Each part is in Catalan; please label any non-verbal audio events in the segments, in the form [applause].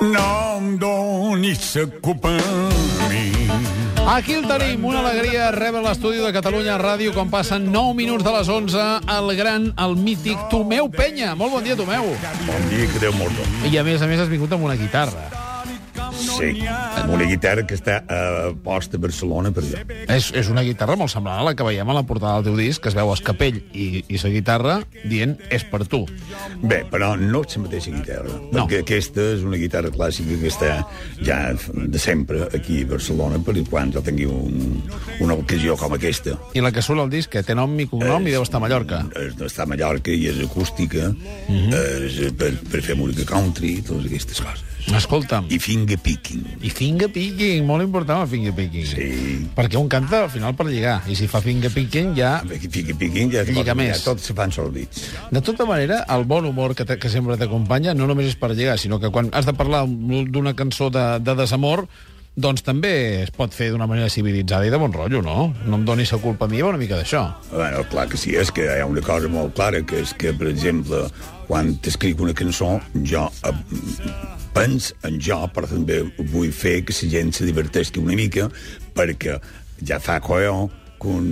No em donis culpa a mi. Aquí el tenim, una alegria rebre l'estudi de Catalunya Ràdio quan passen 9 minuts de les 11, el gran, el mític Tomeu Penya. Molt bon dia, Tomeu. Bon dia, que Déu molt. I a més a més has vingut amb una guitarra. Sí, amb una guitarra que està a posta a Barcelona per allò. És, és una guitarra molt semblant a la que veiem a la portada del teu disc, que es veu escapell i, i sa guitarra dient és per tu. Bé, però no és la mateixa guitarra, No. perquè aquesta és una guitarra clàssica que està ja de sempre aquí a Barcelona per quan jo tingui un, una ocasió com aquesta. I la que surt al disc, que té nom i cognom i deu estar a Mallorca. És, està a Mallorca i és acústica, és per, per fer música country i totes aquestes coses. Escolta'm, I finger picking. i finger picking, molt important el finger picking. Sí. Perquè un canta al final per lligar, i si fa finger picking ja... Finger picking ja, Lliga més. ja tots se fan soldits. De tota manera, el bon humor que, que sempre t'acompanya no només és per lligar, sinó que quan has de parlar d'una cançó de, de desamor, doncs també es pot fer d'una manera civilitzada i de bon rotllo, no? No em donis la culpa a mi, una mica d'això. Bueno, clar que sí, és que hi ha una cosa molt clara, que és que, per exemple, quan t'escric una cançó, jo eh, pens en jo, però també vull fer que la gent se diverteixi una mica, perquè ja fa colló que un,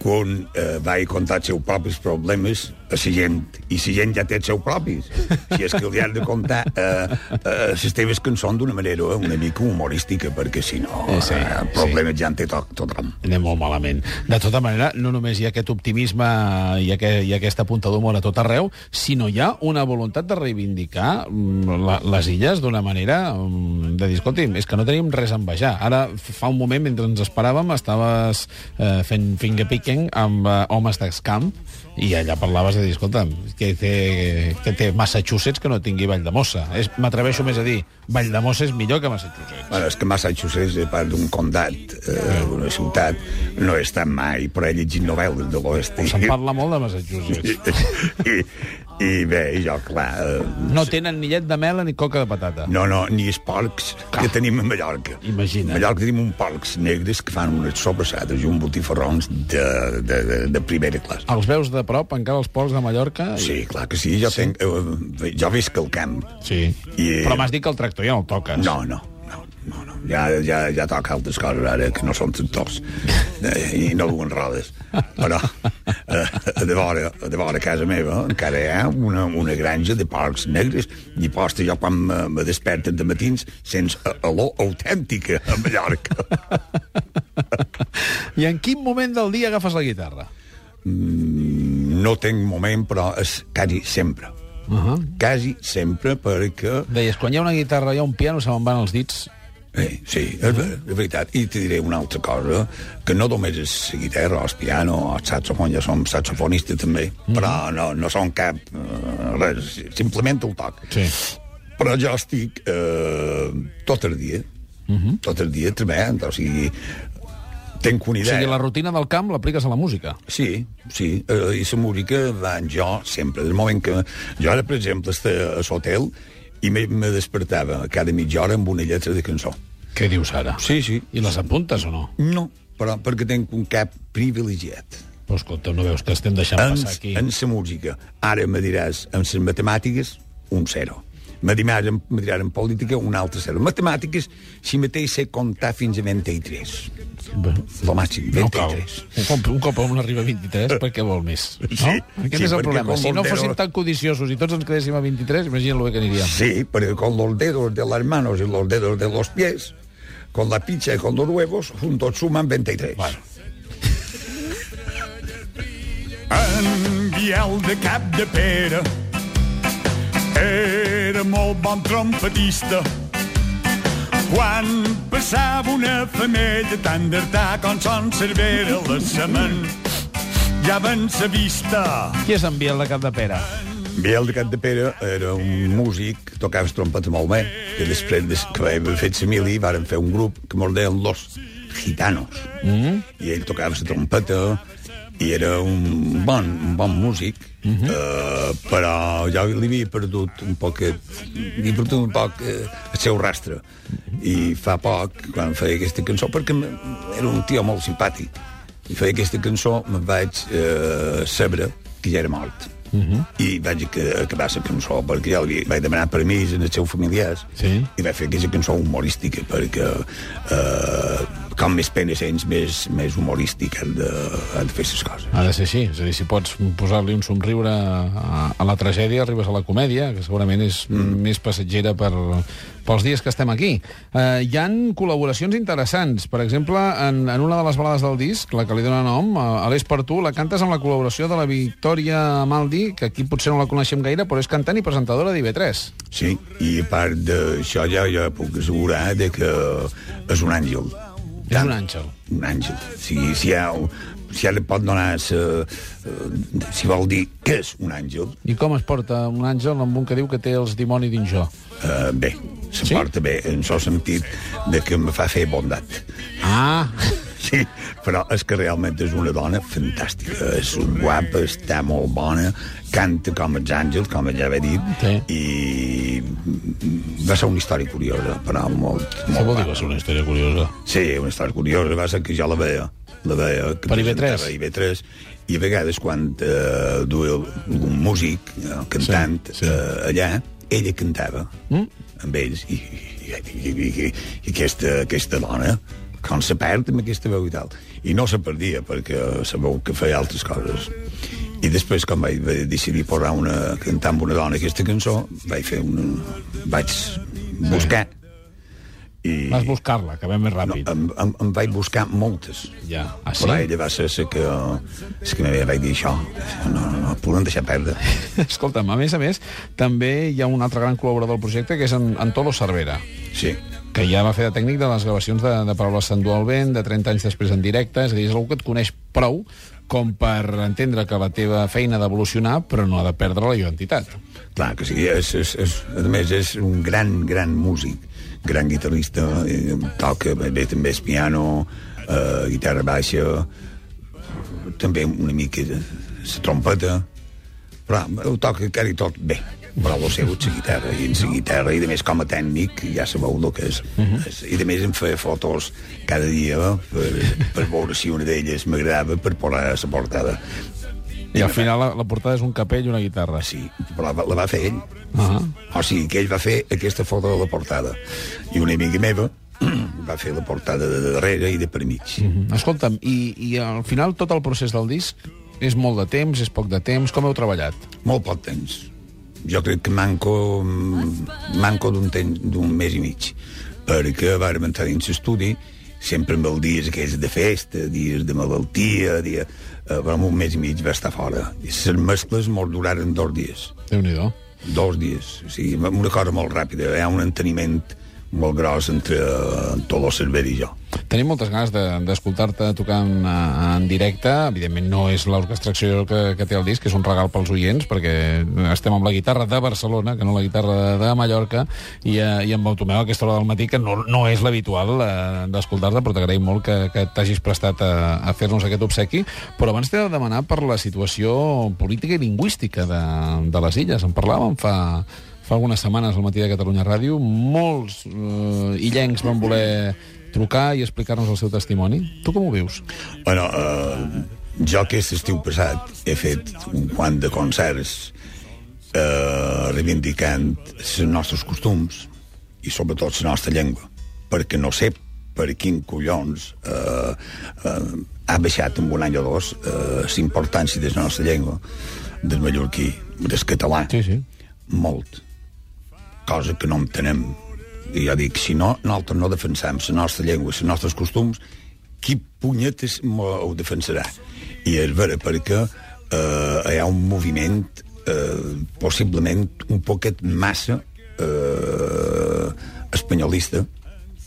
que un eh, va contar els seus propis problemes a la gent, i la gent ja té els seus propis. Si és que li has de contar eh, eh, les teves cançons d'una manera una mica humorística, perquè si no, Eh, sí, eh, problemes ja en té tot, tothom. Anem molt malament. De tota manera, no només hi ha aquest optimisme i, aquest, i aquesta punta d'humor a tot arreu, sinó hi ha una voluntat de reivindicar mm, la, les illes d'una manera mm, de dir, escolti'm, és que no tenim res a envejar. Ara, fa un moment, mentre ens esperàvem, estaves eh, fent fingerpicking amb eh, homes d'escamp i allà parlaves de dir, escolta'm, que té, que té Massachusetts que no tingui Valldemossa. És- M'atreveixo més a dir, Valldemossa és millor que Massachusetts. Bueno, és que Massachusetts, a part d'un condat, eh, una ciutat, no he estat mai, però he llegit novel·les de l'oest. Se'n parla molt de Massachusetts. I, I [laughs] bé, i jo, clar... Eh, No tenen ni llet de mel ni coca de patata. no, no, ni els porcs que tenim a Mallorca. Imagina't. A Mallorca tenim uns porcs negres que fan unes sobrassades i uns botifarrons de, de, de, de primera classe. Els veus de prop, encara els porcs de Mallorca? Sí, clar que sí, jo, sí. Tenc, eh, jo visc al camp. Sí. I- Però m'has dit que el tractor ja no el toques. No, no, no, no. Ja, ja, ja toca altres coses ara, que no són tractors eh, i no duen rodes. Però eh, de, vora, de vora casa meva encara hi ha una, una granja de porcs negres i posta jo quan me, me desperten de matins sense olor autèntica a Mallorca. I en quin moment del dia agafes la guitarra? No tinc moment, però és quasi sempre. Uh -huh. Quasi sempre, perquè Deies, quan hi ha una guitarra i hi ha un piano se me'n van els dits. Eh, sí, és, ver, és veritat. I te diré una altra cosa, que no només és la guitarra, o el piano, o el saxofon, ja som saxofonistes també, mm. però no, no som cap... Uh, res, simplement el toc. Sí. Però jo estic eh, tot el dia, mm -hmm. tot el dia treballant, o sigui, tinc una O idea. sigui, la rutina del camp l'apliques a la música. Sí, sí, eh, i la música va en jo sempre. Del moment que jo ara, per exemple, a l'hotel i me, me despertava cada mitja hora amb una lletra de cançó. Què dius ara? Sí, sí. I les apuntes o no? No, però perquè tinc un cap privilegiat. Però escolta, no veus que estem deixant En, passar aquí? en la música. Ara me diràs, en les matemàtiques, un zero. Me diràs, en, política, un altre zero. Matemàtiques, si mateix sé comptar fins a 23. Lo màxim, 23. No cal. Un cop, un cop un arriba a 23, per què vol més? No? Sí, Aquest sí, és el problema. Si no fóssim tan codiciosos i tots ens quedéssim a 23, imagina't el que aniríem. Sí, porque con los dedos de las manos y los dedos de los pies, con la picha y con los huevos, juntos suman 23. Bueno. En Biel de Cap de Pere era molt bon trompetista. Quan passava una femella tan d'artar com son Cervera, la semen ja ven sa vista. Qui és en Biel de Cap de Pere? Biel de Cap de Pere era un músic, tocava trompeta molt bé, que després de, que havia fet la mili varen fer un grup que mos deien Los Gitanos. Mm -hmm. I ell tocava la trompeta i era un bon, un bon músic, mm -hmm. uh, però jo li havia perdut un poc, li havia perdut un poc uh, el seu rastre. I fa poc, quan feia aquesta cançó, perquè era un tio molt simpàtic, i feia aquesta cançó, me'n vaig uh, saber que ja era mort. i vaig ac- acabar la cançó perquè ja li vaig demanar permís als seus familiars Sí. i vaig fer aquesta cançó humorística perquè eh, com més pena sents, més, més humorístic han de, han de fer les coses. Ha de ser així, és a dir, si pots posar-li un somriure a, a la tragèdia, arribes a la comèdia, que segurament és mm. més passatgera per, pels dies que estem aquí. Eh, hi han col·laboracions interessants. Per exemple, en, en una de les balades del disc, la que li dona nom, a l'És per tu, la cantes amb la col·laboració de la Victòria Maldi, que aquí potser no la coneixem gaire, però és cantant i presentadora d'IV3. Sí, i a part d'això ja, ja puc assegurar de que és un àngel. És un àngel. Un àngel. Si, si, ha, si ja li pot donar sa, eh, si vol dir què és un àngel, I com es porta un àngel amb un que diu que té els dimoni dins jo? eh, bé, se Sí? porta bé, en el sentit de que me fa fer bondat. Ah, Sí, però és que realment és una dona fantàstica. És guapa, està molt bona, canta com els àngels, com ja he dit, Sí. i va ser una història curiosa, però molt, això molt vol dir que guapa. és una història curiosa. Sí, una història curiosa, va ser que jo la veia, la veia... Que Per IB3. presentava IB3, i a vegades quan eh, duia algun músic, eh, cantant, Sí, sí, sí. sí. Eh, allà, ella cantava Mm? amb ells, i, i, i, i, i, i aquesta, aquesta dona com se perd amb aquesta veu i tal. I no se perdia, perquè sabeu que feia altres coses. I després, quan vaig vaig decidir posar una, cantar amb una dona aquesta cançó, vaig fer una... vaig buscar. I, Vas buscar-la, que ve més no, ràpid. em, em, em vaig buscar moltes. Ja. Ah, sí? Però ella va ser la que, la que me vaig dir això. No, no, no, podem deixar perdre. [laughs] Escolta'm, a més a més, també hi ha un altre gran col·laborador del projecte, que és en Antolo Cervera, Sí. Que ja va fer de tècnic de les gravacions de, de Paraules s'endú al vent, de 30 anys després en directe, és a dir, és algú que et coneix prou com per entendre que la teva feina ha d'evolucionar, però no ha de perdre la identitat. Clar que sí, és, és, és, a més és un gran, gran músic, gran guitarrista, eh, toca bé, bé també és piano, eh, guitarra baixa, també una mica de la trompeta, però ho toca encara i tot bé. El seu és la guitarra, i en la guitarra, i a més com a tècnic, ja sabeu el que és. Uh -huh. I a més em feia fotos cada dia per, per veure si una d'elles m'agradava per posar a la portada. I al final la, la portada és un capell i una guitarra. Sí, però la, la va fer ell. Ah O sigui, que ell va fer aquesta foto de la portada. I una amiga meva [clears throat] va fer la portada de darrere i de per mig. Mm. Escolta'm, i, i al final tot el procés del disc és molt de temps, és poc de temps, com heu treballat? Molt poc temps. Jo crec que manco, manco d'un temps- d'un mes i mig, perquè vàrem entrar dins l'estudi, sempre amb els dies aquells de festa, dies de malaltia, dia, eh, però un mes i mig va estar fora. I les mescles mos duraren dos dies. déu nhi Dos dies. O sigui, una cosa molt ràpida. Hi ha un enteniment molt gros entre eh, Tolo Cervera i jo. Tenim moltes ganes de- d'escoltar-te tocant en, en directe. Evidentment no és l'orquestració que, que té el disc, és un regal pels oients, perquè estem amb la guitarra de Barcelona, que no la guitarra de, de Mallorca, i, eh, i amb Automeu aquesta hora del matí, que no, no és l'habitual eh, d'escoltar-te, però t'agraïm molt que, que t'hagis prestat a, a fer-nos aquest obsequi. Però abans t'he de demanar per la situació política i lingüística de, de les illes. En parlàvem fa, fa algunes setmanes al matí de Catalunya Ràdio. Molts eh, illencs van voler trucar i explicar-nos el seu testimoni. Tu com ho vius? Bueno, eh, jo aquest estiu passat he fet un quant de concerts eh, reivindicant els nostres costums i sobretot la nostra llengua, perquè no sé per quin collons eh, eh, ha baixat en un any o dos eh, la importància de la nostra llengua, del mallorquí, del català. Sí, sí. Molt. Cosa que no entenem. I jo dic, si no, nosaltres no defensem la nostra llengua, els nostres costums, qui punyetes ho defensarà? I és vera, perquè eh, hi ha un moviment eh, possiblement un poquet massa eh, espanyolista,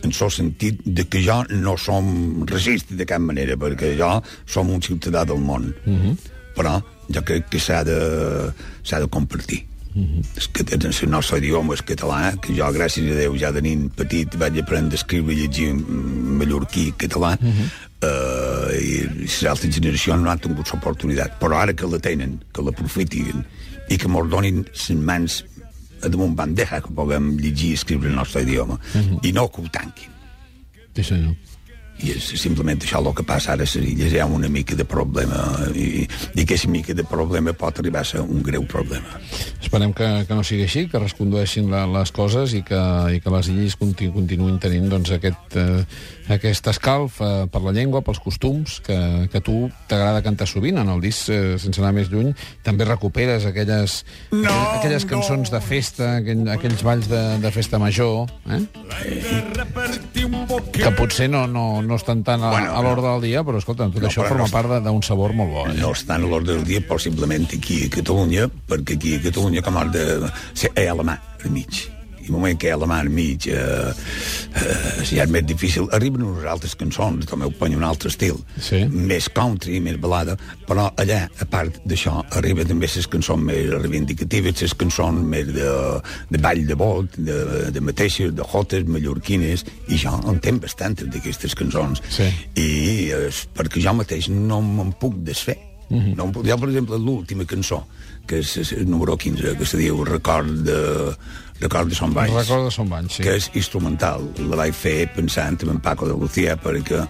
en el sentit de que jo no som racista de cap manera, perquè jo som un ciutadà del món. Mm -hmm. Però jo crec que s'ha de, de compartir. Mm -hmm. És que tens el nostre idioma és català, que jo, gràcies a Déu, ja de nin petit vaig aprendre a escriure i llegir mallorquí català, mm -hmm. uh, i les altres generacions no han tingut l'oportunitat. Però ara que la tenen, que l'aprofitin, i que mos donin les mans a damunt bandeja que puguem llegir i escriure el nostre idioma, mm -hmm. i no que ho tanquin. Sí, senyor. I és simplement això el que passa ara a les illes, hi ha una mica de problema i, i aquesta mica de problema pot arribar a ser un greu problema. Esperem que, que no sigui així, que es recondueixin la, les coses i que, i que les illes continu, continuïn tenint doncs, aquest, eh, aquest escalf eh, per la llengua, pels costums, que, que tu t'agrada cantar sovint. En el disc, eh, sense anar més lluny, també recuperes aquelles, no, aquelles cançons no. de festa, aquell, aquells balls de, de festa major, eh? que potser no, no, no estan tan a, bueno, a l'ordre del dia, però escolta, tot no, això forma no part d'un sabor molt bo. Eh? No estan a l'ordre del dia, possiblement aquí a Catalunya, perquè aquí a Catalunya com a de... la mà al mig el moment que hi ha la mà mig eh, eh, ja és més difícil arriben unes altres cançons també ho ponyo un altre estil sí. més country, més balada però allà, a part d'això arriben també les cançons més reivindicatives les cançons més de, de ball de bot de, de mateixes, de jotes mallorquines i jo en tenc bastantes d'aquestes cançons sí. i eh, perquè jo mateix no me'n puc desfer Mm -hmm. no, jo, per exemple, l'última cançó, que és el número 15, que se diu Record de, Record de Son Banys. Record de Son Banys, sí. Que és instrumental. La vaig fer pensant en Paco de Lucía perquè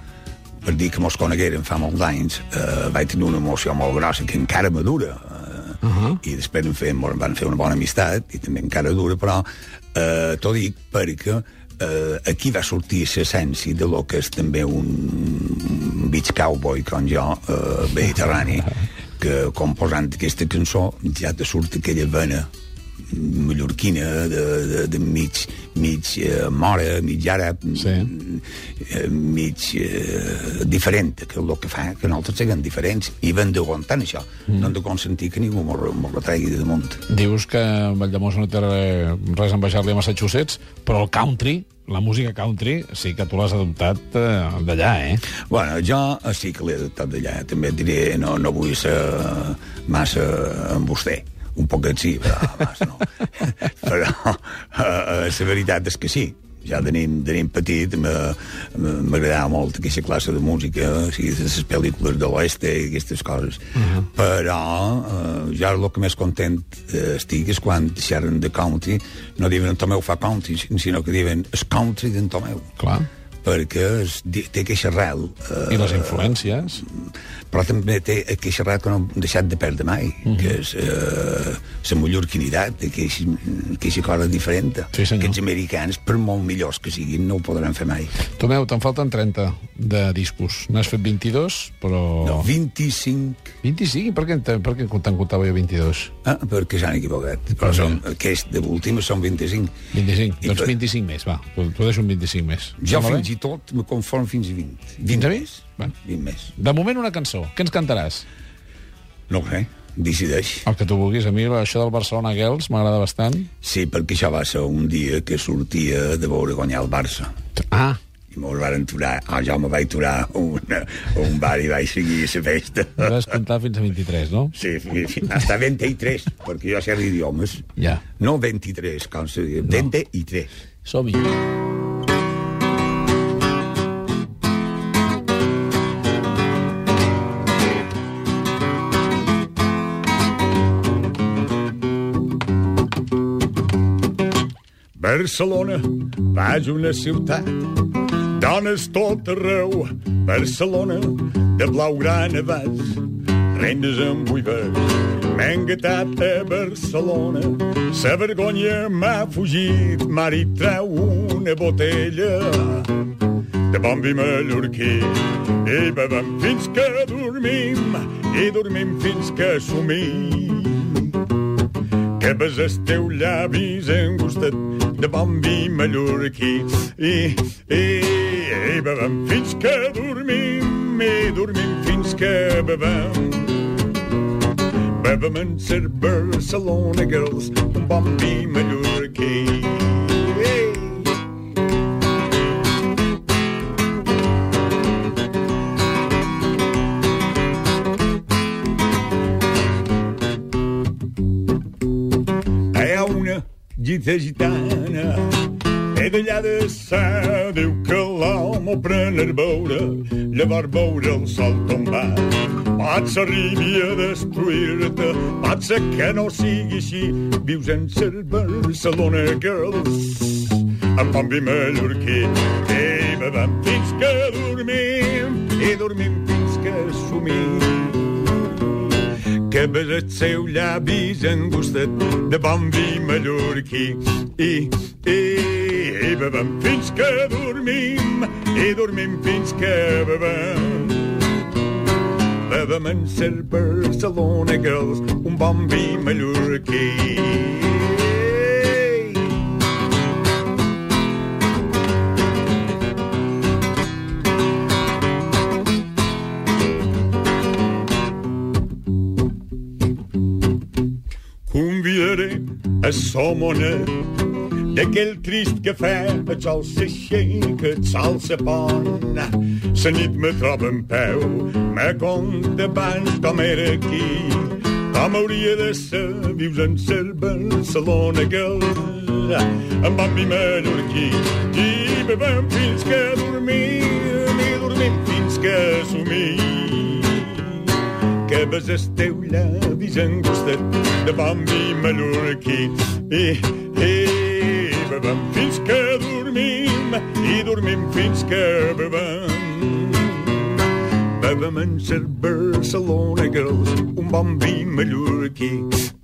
per dir que mos conegueren fa molts anys, eh, vaig tenir una emoció molt grossa que encara madura. Eh, uh -huh. I després en fem, van fer una bona amistat, i també encara dura, però eh, t'ho dic perquè eh, aquí va sortir l'essència de lo que és també un beach cowboy com jo, eh, [laughs] mediterrani, que composant aquesta cançó ja te surt aquella vena mallorquina de, de, de mig, mig eh, mora, mig àrab, sí. eh, mig eh, diferent, que el que fa que nosaltres siguem diferents i van d'aguantar això. Mm. No hem de consentir que ningú m'ho retregui de damunt. Dius que Valldemossa no té res a envejar-li a Massachusetts, però el country la música country sí que tu l'has adoptat eh, d'allà, eh? Bueno, jo sí que l'he adoptat d'allà. També et diré, no, no vull ser massa amb vostè un poquet sí, però massa no. [laughs] però uh, la veritat és que sí, ja de nen, de nen petit m'agradava molt aquesta classe de música, o sigui, les pel·lícules de l'oest i aquestes coses. Uh -huh. Però eh, ja el que més content eh, estic és quan deixaren de country, no diuen en Tomeu fa country, sinó que diuen el country d'en Tomeu. Clar perquè es, té aquesta arrel. Eh, I les influències. Però també té aquesta arrel que no hem deixat de perdre mai, mhm. -huh. que és eh, la mallorquinitat, aquesta cosa diferent. Sí, senyor. Aquests americans, per molt millors que siguin, no ho podran fer mai. Tomeu, te'n falten 30 de discos. N'has fet 22, però... No, 25. 25? Per què, per què te'n comptava jo 22? Ah, perquè s'han equivocat. Però són, aquest de l'últim són 25. 25, I doncs per... 25 més, va. T'ho deixo un 25 més. Jo fins i tot me conform fins a 20. 20 a més? Bueno. 20 més. De moment una cançó. Què ens cantaràs? No sé, decideix. El que tu vulguis. A mi això del Barcelona Girls m'agrada bastant. Sí, perquè això va ser un dia que sortia de veure guanyar el Barça. Ah, i me'ls van aturar, oh, jo me vaig aturar a, una, a un bar i vaig seguir la festa. Vas comptar fins a 23, no? Sí, hasta 23, perquè jo sé idiomes. Ja. No 23, com se diu, no. 23. Som-hi. Barcelona, vaig una ciutat, dones tot arreu. Barcelona, de blaugrana vaig, rendes amb buivers. M'he engatat a Barcelona, sa vergonya m'ha fugit, mari treu una botella de bon vi mallorquí. I bevem fins que dormim, i dormim fins que somim. Que bes els teus llavis engustat de bon vi mallorquí. I, i, i bevem fins que dormim, i dormim fins que bevem. Bevem en ser Barcelona Girls, un bon vi gita gitana e d'allà de sa diu que l'home pren a veure llavors veure el sol tombar. Pot ser arribi a destruir-te pot ser que no sigui així. Vius en ser Barcelona girls amb bon vi mallorquí. I bevem fins que dormim i dormim fins que somim que per els seus llavis angustet de bon vi mallorquí. I, i, i bevem fins que dormim i dormim fins que bevem. Bevem en ser Barcelona girls un bon vi mallorquí a Somonet d'aquell trist cafè el sol s'aixeca, el sol se pon. La nit me troba en peu, me conta abans com era aquí. Com hauria de ser, vius en ser Barcelona, que em van mi mallorquí. I bevem fins que dormim, i dormim que ves el teu llavis angustet de vi mallorquí. I, i bevem fins que dormim i dormim fins que bevem. Bevem en ser Barcelona girls un vi mallorquí.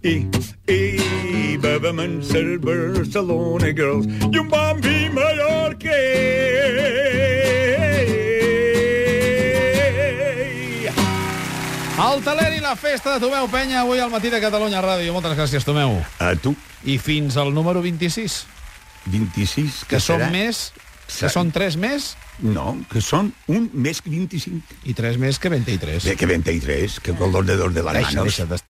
I, i bevem en ser Barcelona girls i un vi mallorquí. El taler i la festa de Tomeu Penya avui al matí de Catalunya Ràdio. Moltes gràcies, Tomeu. A tu, I fins al número 26, 26, que són serà? més... Que són 3 més No, que són un més que 25. i 3 més que 23. Bé, que 23, que con los dedos de las Deixa, deixa,